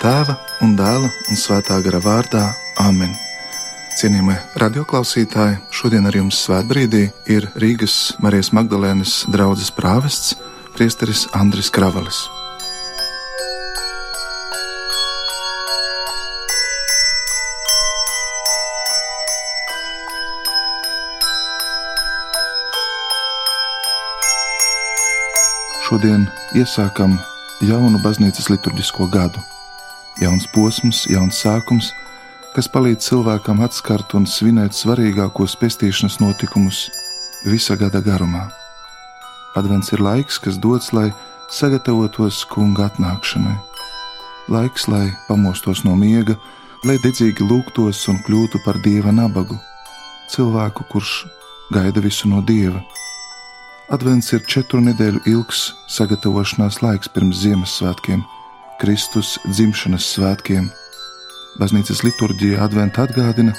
Tēva un dēla un svētā gara vārdā Āmen. Cienījamie radioklausītāji, šodien ar jums svētbrīdī ir Rīgas Marijas Magdalēnas draugs prāvests, priesteris Andris Kravalis. Šodien iesākam jaunu baznīcas liturģisko gadu. Jauns posms, jauns sākums, kas palīdz cilvēkam atskart un svinēt svarīgākos pestīšanas notikumus visa gada garumā. Advents ir laiks, kas dots, lai sagatavotos kunga atnākšanai. Laiks, lai pamostos no miega, lai dedzīgi lūgtos un kļūtu par dieva nabagu, cilvēku, kurš gaida visu no dieva Advents ir četru nedēļu ilgs sagatavošanās laiks pirms Ziemassvētkiem, Kristus dzimšanas svētkiem. Baznīcas liturģija Adventa atgādina,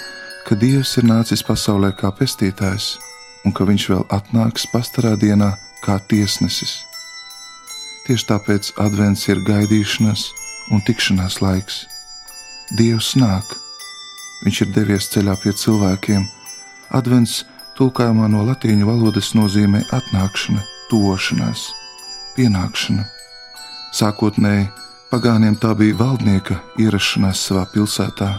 ka Dievs ir nācis pasaulē kā pestītājs un ka Viņš vēl atnāks pastarā dienā kā tiesnesis. Tieši tāpēc Advents ir gaidīšanas un tikšanās laiks. Dievs nāk, Viņš ir devies ceļā pie cilvēkiem. Advents tulkojumā no latīņu valodas nozīmē atnākšana, tuvošanās, pienākšana. Sākotnēji pagāniem tā bija valdnieka ierašanās savā pilsētā.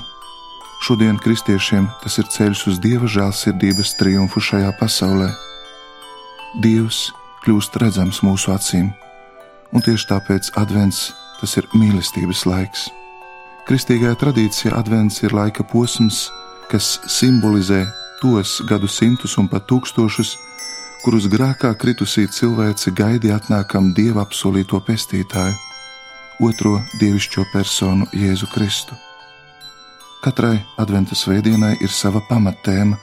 Šodien kristiešiem tas ir ceļš uz dieva žēlsirdības triumfu šajā pasaulē. Dievs kļūst redzams mūsu acīm, un tieši tāpēc advents tas ir mīlestības laiks. Kristīgajā tradīcijā advents ir laika posms, kas simbolizē tos gadsimtus un pat tūkstošus, kurus grēkā kritusī cilvēce gaidīja atnākam dieva apsolīto pestītāju, otro dievišķo personu Jēzu Kristu. Katrai adventa svētdienai ir sava pamattēma,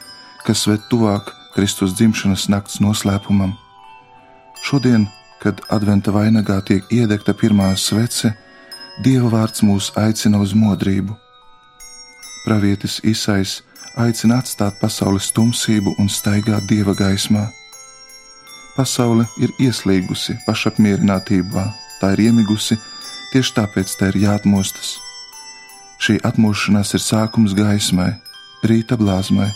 kas ved tuvāk Kristus dzimšanas nakts noslēpumam. Šodien, kad adventa vainagā tiek iedegta pirmā svece, Dieva vārds mūs aicina uz modrību. Pravietis Isais aicina atstāt pasaules tumsību un staigāt dieva gaismā. Pasaule ir ieslīgusi pašapmierinātībā, tā ir iemigusi, tieši tāpēc tā ir jāatmostas. Šī atmošanās ir sākums gaismai, rīta blāzmai,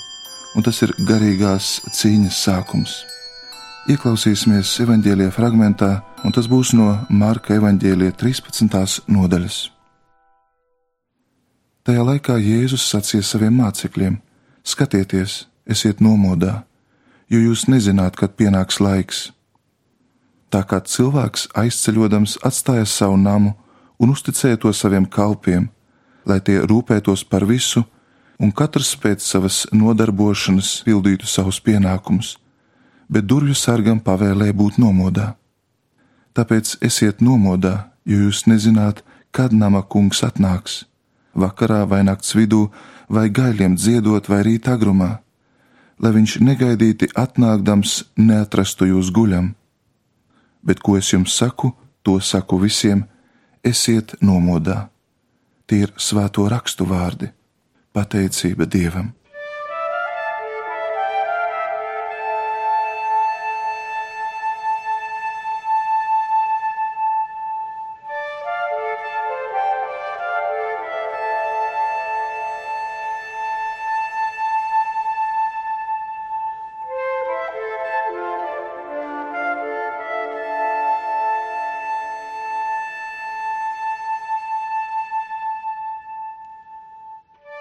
un tas ir garīgās cīņas sākums. Ieklausīsimies evanģēlijā fragmentā, un tas būs no Marka evanģēlijā 13. nodaļas. Tajā laikā Jēzus sacīja saviem mācekļiem: Skatieties, esiet nomodā, jo jūs nezināt, kad pienāks laiks. Tā kā cilvēks aizceļodams atstāja savu namu un uzticēja to saviem kalpiem, lai tie rūpētos par visu, un katrs pēc savas nodarbošanas pildītu savus pienākumus, bet durvju sargam pavēlēja būt nomodā. Tāpēc esiet nomodā, jo jūs nezināt, kad nama kungs atnāks vakarā vai nakts vidū, vai gaļiem dziedot, vai rīt agrumā, lai viņš negaidīti atnākdams neatrastu jūs guļam. Bet ko es jums saku, to saku visiem: esiet nomodā. Tie ir svēto rakstu vārdi - pateicība Dievam!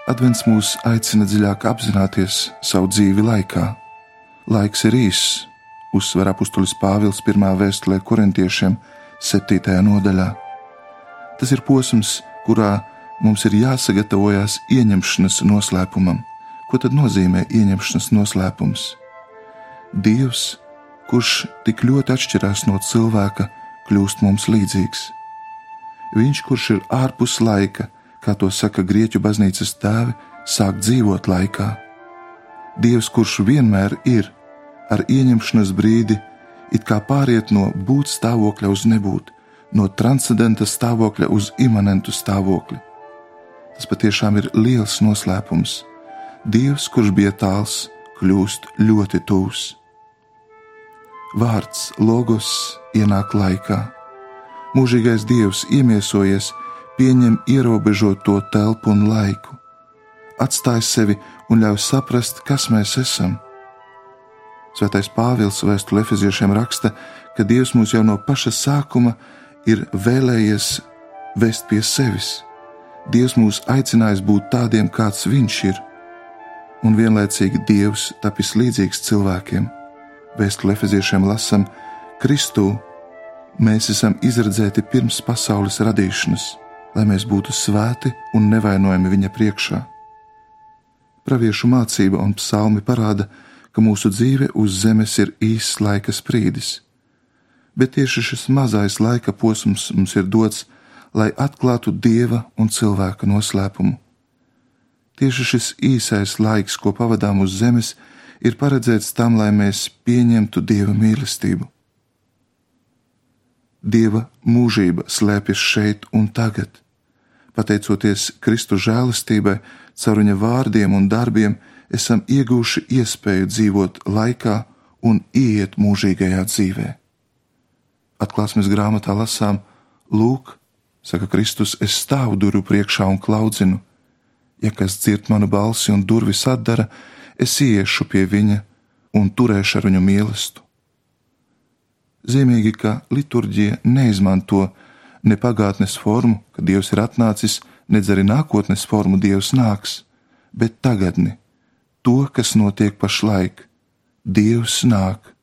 Advents mūs aicina dziļāk apzināties savu dzīvi laikā. Laiks ir īss, uzsver apustulis Pāvils pirmā vēstulē korintiešiem, 7. nodaļā. Tas ir posms, kurā mums ir jāsagatavojas ieņemšanas noslēpumam. Ko tad nozīmē ieņemšanas noslēpums? Dievs, kurš tik ļoti atšķirās no cilvēka, kļūst mums līdzīgs. Viņš, kurš ir ārpus laika, kā to saka Grieķu baznīcas tēvi, sāk dzīvot laikā. Dievs, kurš vienmēr ir ar ieņemšanas brīdi, it kā pāriet no būt stāvokļa uz nebūt, no transcendenta stāvokļa uz imanentu stāvokli. Tas patiešām ir liels noslēpums. Dievs, kurš bija tāls, kļūst ļoti tūs. Vārds logos ienāk laikā. Mūžīgais Dievs iemiesojies pieņem ierobežoto telpu un laiku, atstāj sevi un ļauj saprast, kas mēs esam. Svētais Pāvils vēstulē Efeziešiem raksta, ka Dievs mūs jau no paša sākuma ir vēlējies vest pie sevis. Dievs mūs aicinājis būt tādiem, kāds Viņš ir, un vienlaicīgi Dievs tapis līdzīgs cilvēkiem. Vēstulē Efeziešiem lasam, Kristū mēs esam izredzēti pirms pasaules radīšanas, lai mēs būtu svēti un nevainojami Viņa priekšā. Praviešu mācība un psalmi parāda, ka mūsu dzīve uz zemes ir īss laika sprīdis. Bet tieši šis mazais laika posms mums ir dots, lai atklātu dieva un cilvēka noslēpumu. Tieši šis īsais laiks, ko pavadām uz zemes, ir paredzēts tam, lai mēs pieņemtu dieva mīlestību. Dieva mūžība slēpjas šeit un tagad. Pateicoties Kristu žēlastībai, caur viņa vārdiem un darbiem, esam iegūši iespēju dzīvot laikā un iet mūžīgajā dzīvē. Atklāsmes grāmatā lasām: Lūk, saka Kristus, es stāvu durvju priekšā un klaudzinu. Ja kas dzird manu balsi un durvis atdara, es iešu pie viņa un turēšu ar viņu mīlestību. Zīmīgi, ka liturģija neizmanto ne pagātnes formu, ka Dievs ir atnācis, nedz arī nākotnes formu Dievs nāks, bet tagadni, to, kas notiek pašlaik. Dievs nāk.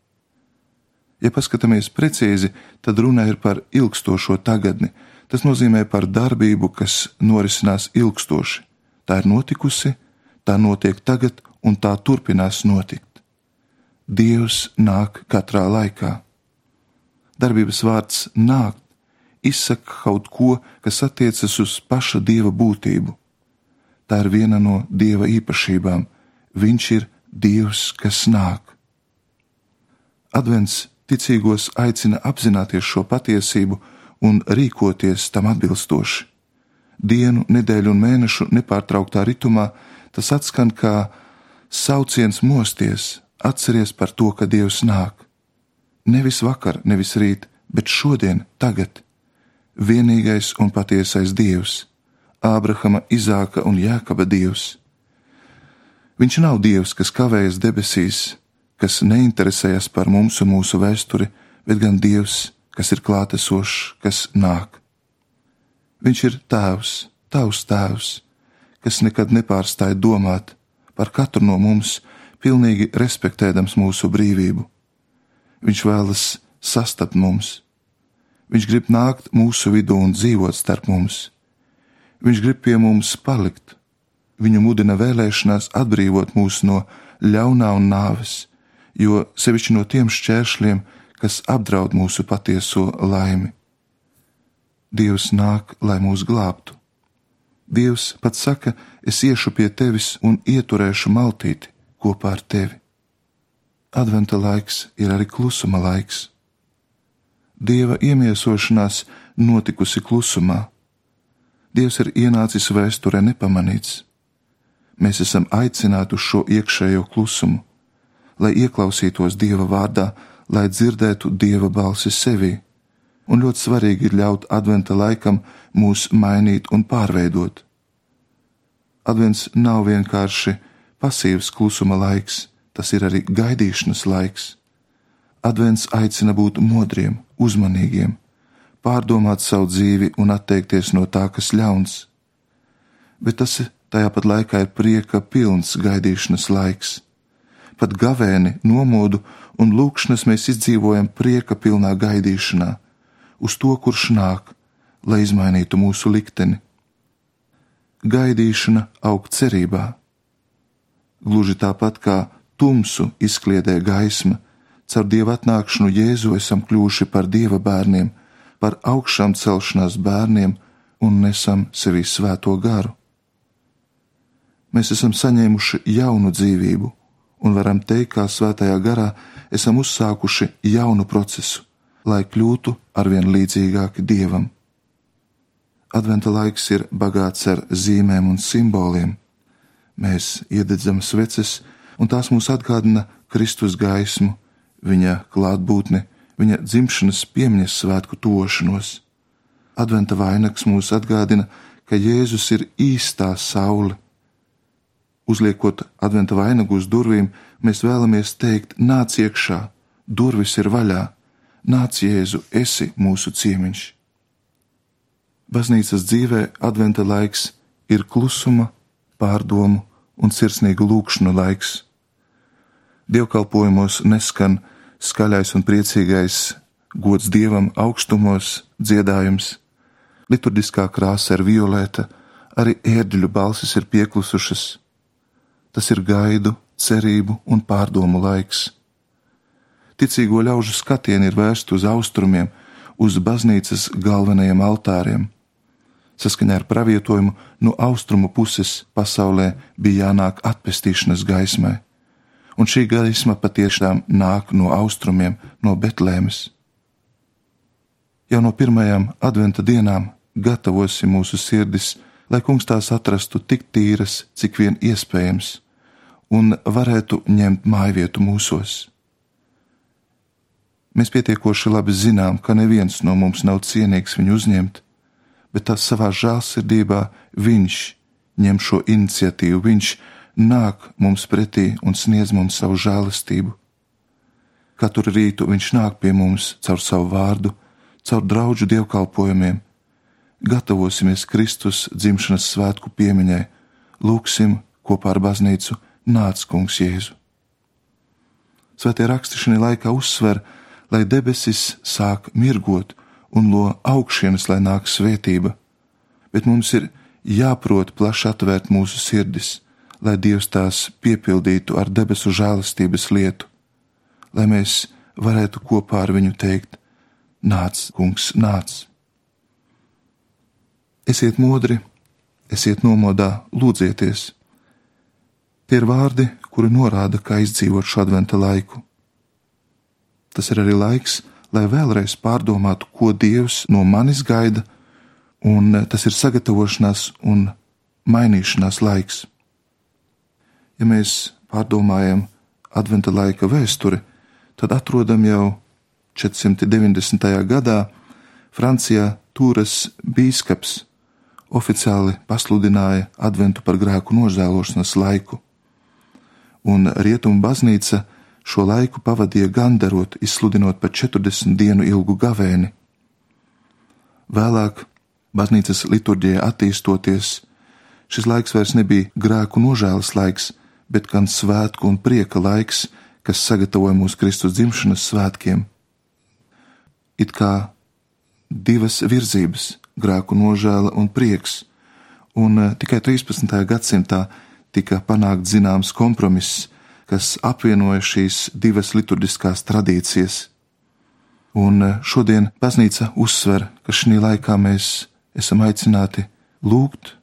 Ja paskatāmies precīzi, tad runa ir par ilgstošo tagadni. Tas nozīmē par darbību, kas norisinās ilgstoši. Tā ir notikusi, tā notiek tagad, un tā turpinās notikt. Dievs nāk katrā laikā. Darbības vārds nākt izsaka kaut ko, kas attiecas uz paša dieva būtību. Tā ir viena no dieva īpašībām. Viņš ir Dievs, kas nāk. Advents ticīgos aicina apzināties šo patiesību un rīkoties tam atbilstoši. Dienu, nedēļu un mēnešu nepārtrauktā ritumā tas atskan kā sauciens mosties, atceries par to, ka Dievs nāk. Nevis vakar, nevis rīt, bet šodien, tagad vienīgais un patiesais Dievs, Ābrahama, Izāka un Jākaba Dievs. Viņš nav Dievs, kas kavējas debesīs, kas neinteresējas par mums un mūsu vēsturi, bet gan Dievs, kas ir klātesošs, kas nāk. Viņš ir Tēvs, Tavs Tēvs, kas nekad nepārstāja domāt par katru no mums, pilnīgi respektēdams mūsu brīvību. Viņš vēlas sastapt mums, Viņš grib nākt mūsu vidū un dzīvot starp mums. Viņš grib pie mums palikt. Viņu mudina vēlēšanās atbrīvot mūs no ļaunā un nāves, jo sevišķi no tiem šķēršļiem, kas apdraud mūsu patieso laimi. Dievs nāk, lai mūs glābtu. Dievs pats saka, es iešu pie tevis un ieturēšu maltīti kopā ar tevi. Adventa laiks ir arī klusuma laiks. Dieva iemiesošanās notikusi klusumā. Dievs ir ienācis vēsturē nepamanīts. Mēs esam aicināti uz šo iekšējo klusumu, lai ieklausītos Dieva vārdā, lai dzirdētu Dieva balsi sevī, un ļoti svarīgi ir ļaut adventa laikam mūs mainīt un pārveidot. Advents nav vienkārši pasīvs klusuma laiks, tas ir arī gaidīšanas laiks. Advents aicina būt modriem, uzmanīgiem, pārdomāt savu dzīvi un atteikties no tā, kas ļauns. Bet tas tajā pat laikā ir prieka pilns gaidīšanas laiks. Pat gavēni, nomodu un lūkšanas mēs izdzīvojam prieka pilnā gaidīšanā, uz to, kurš nāk, lai izmainītu mūsu likteni. Gaidīšana aug cerībā. Gluži tāpat kā tumsu izkliedē gaisma, Caur dieva atnākšanu Jēzu esam kļuvuši par dieva bērniem, par augšām celšanās bērniem un nesam sevī svēto garu. Mēs esam saņēmuši jaunu dzīvību un varam teikt, kā svētajā garā esam uzsākuši jaunu procesu, lai kļūtu arvien līdzīgāki dievam. Adventa laiks ir bagāts ar zīmēm un simboliem. Mēs iededzam sveces, un tās mums atgādina Kristus gaismu, viņa klātbūtne, viņa dzimšanas piemiņas svētku tošanos. Adventa vainags mūs atgādina, ka Jēzus ir īstā saule. Uzliekot adventa vainagu uz durvīm, mēs vēlamies teikt: nāc iekšā, durvis ir vaļā, nāc Jēzu, esi mūsu ciemiņš. Baznīcas dzīvē adventa laiks ir klusuma, pārdomu un sirsnīgu lūkšanu laiks. Dievkalpojumos neskan skaļais un priecīgais gods dievam augstumos dziedājums, liturģiskā krāsa ir violēta, arī ērģeļu balsis ir pieklusušas. Tas ir gaidu, cerību un pārdomu laiks. Ticīgo ļaužu skatieni ir vērsti uz austrumiem, uz baznīcas galvenajiem altāriem saskaņā ar pravietojumu, no austrumu puses pasaulē bija jānāk atpestīšanas gaismai, un šī gaisma patiešām nāk no austrumiem, no Betlēmes. Jau no pirmajām adventa dienām gatavosim mūsu sirdis, lai kungs tās atrastu tik tīras, cik vien iespējams, un varētu ņemt mājvietu mūsos. Mēs pietiekoši labi zinām, ka neviens no mums nav cienīgs viņu uzņemt, bet tā savā žēlsirdībā viņš ņem šo iniciatīvu, viņš nāk mums pretī un sniedz mums savu žēlastību. Katru rītu viņš nāk pie mums caur savu vārdu, caur draugu dievkalpojumiem. Gatavosimies Kristus dzimšanas svētku piemiņai, lūgsim kopā ar baznīcu nāc kungs Jēzu. Svētie raksti šajā laikā uzsver, lai debesis sāk mirgot un no augšienes, lai nāk svētība, bet mums ir jāprot plaši atvērt mūsu sirdis, lai Dievs tās piepildītu ar debesu žēlastības lietu, lai mēs varētu kopā ar viņu teikt: Nāc, kungs, nāc! Esiet modri, esiet nomodā, lūdzieties! Tie ir vārdi, kuri norāda, kā izdzīvot šo adventa laiku. Tas ir arī laiks, lai vēlreiz pārdomātu, ko Dievs no manis gaida, un tas ir sagatavošanās un mainīšanās laiks. Ja mēs pārdomājam adventa laika vēsturi, tad atrodam jau 490. gadā Francijā Tūras bīskaps oficiāli pasludināja adventu par grēku nožēlošanas laiku, un Rietumu baznīca šo laiku pavadīja gandarot, izsludinot par 40 dienu ilgu gavēni. Vēlāk, baznīcas liturģijai attīstoties, šis laiks vairs nebija grēku nožēlas laiks, bet gan svētku un prieka laiks, kas sagatavoja mūsu Kristus dzimšanas svētkiem. It kā divas virzības - grēku nožēla un prieks, un eh, tikai 13. gadsimtā tika panākt zināms kompromiss kas apvienoja šīs divas liturģiskās tradīcijas. Un eh, šodien baznīca uzsver, ka šī laikā mēs esam aicināti lūgt,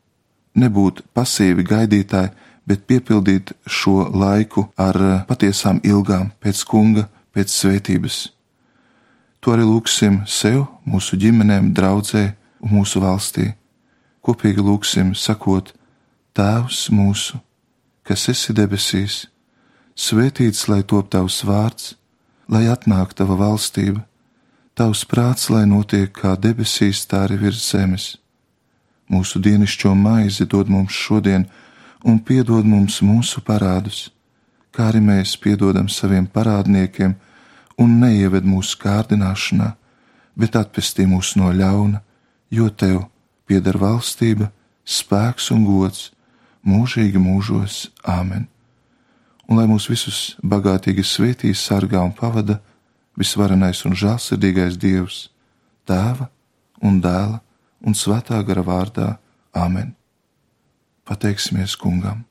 nebūt pasīvi gaidītāji, bet piepildīt šo laiku ar eh, patiesām ilgām pēc kunga, pēc svētības. To arī lūgsim sev, mūsu ģimenēm, draudzē un mūsu valstī. Kopīgi lūgsim, sakot: Tēvs mūsu, kas esi debesīs, Svētīts lai top tavs vārds, lai atnāk tava valstība, tavs prāts, lai notiek kā debesīs, tā arī virs zemes. Mūsu dienascho maizi dod mums šodien, un piedod mums mūsu parādus, kā arī mēs piedodam saviem parādniekiem, un neieved mūsu kārdināšanā, bet atpestī mūs no ļauna, jo tev pieder valstība, spēks un gods mūžīgi mūžos. Āmen! un lai mūs visus bagātīgi svētīs, sargā un pavada visvarenais un žēlsirdīgais Dievs, Tēva un Dēla un Svētā gara vārdā Āmen. Pateiksimies Kungam!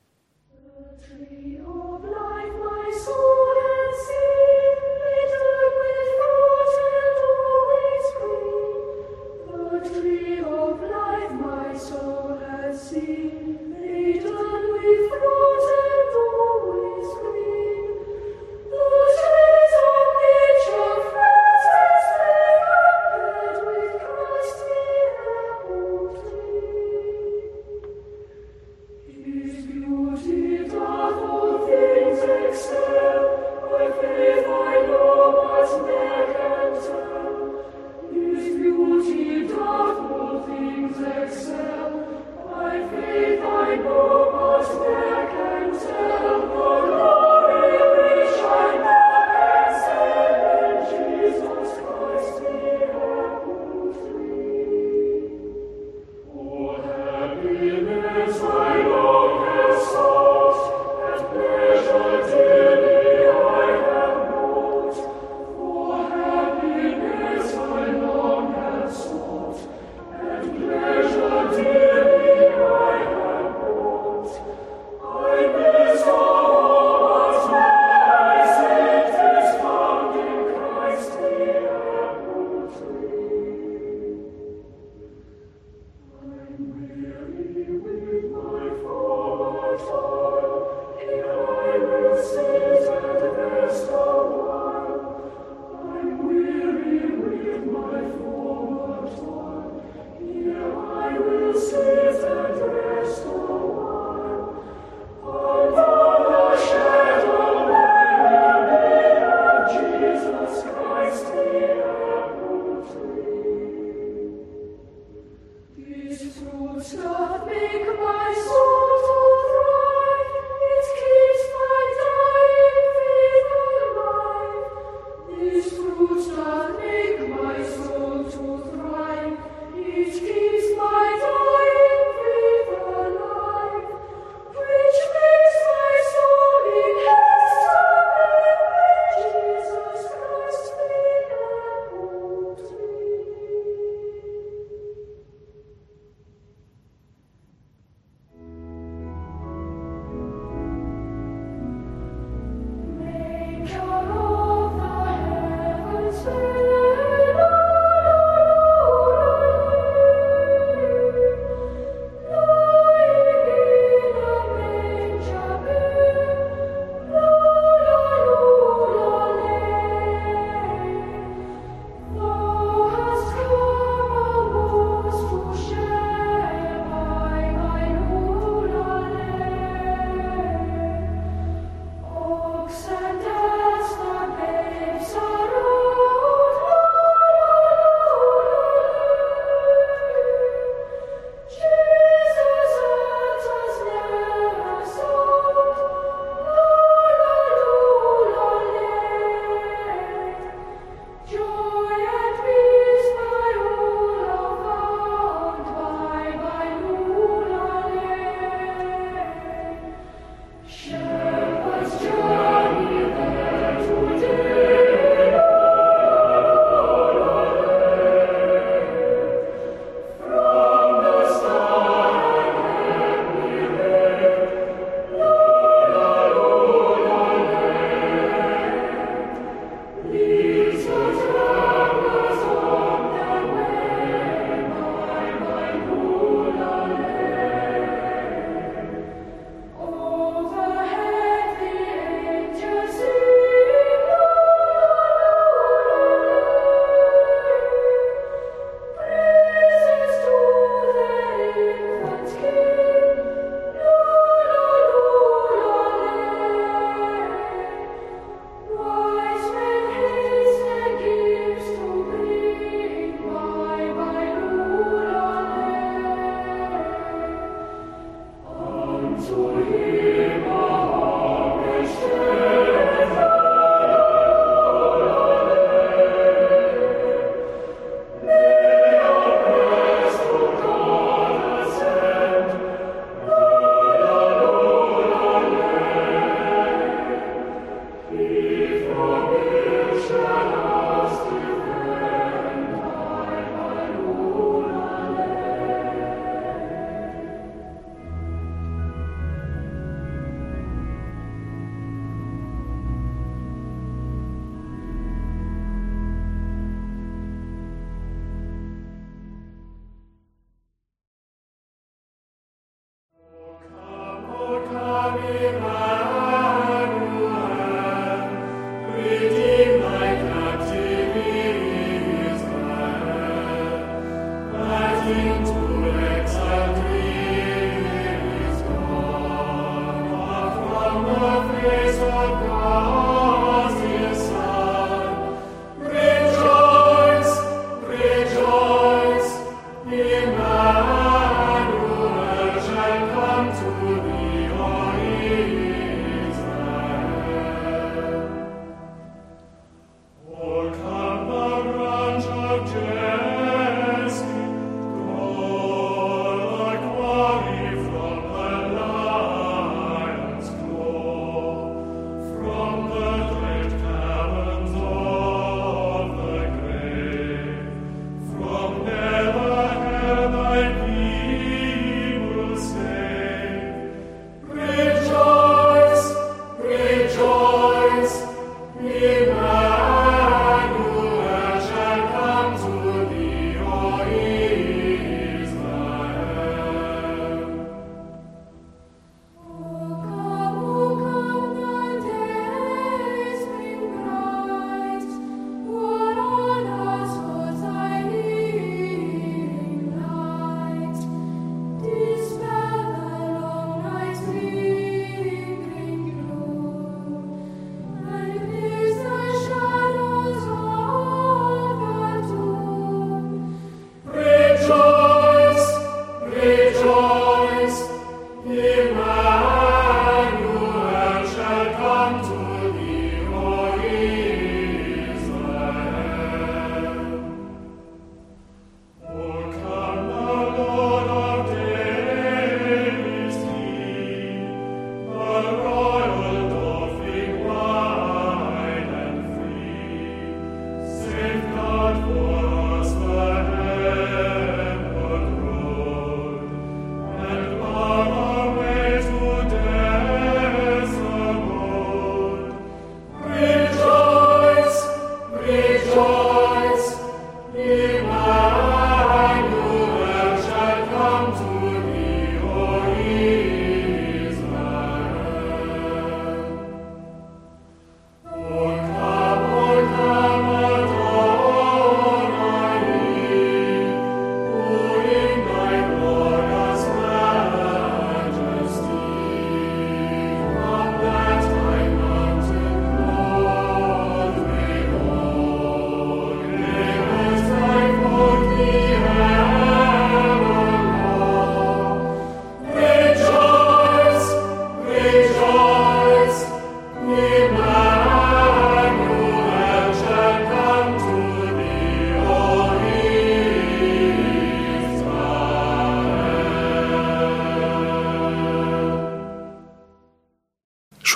If the will shall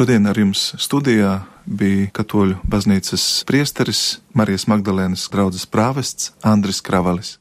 Šodien ar jums studijā bija Katoļu baznīcas priesteris Marijas Magdalēnas draudzes prāvests Andris Kravalis.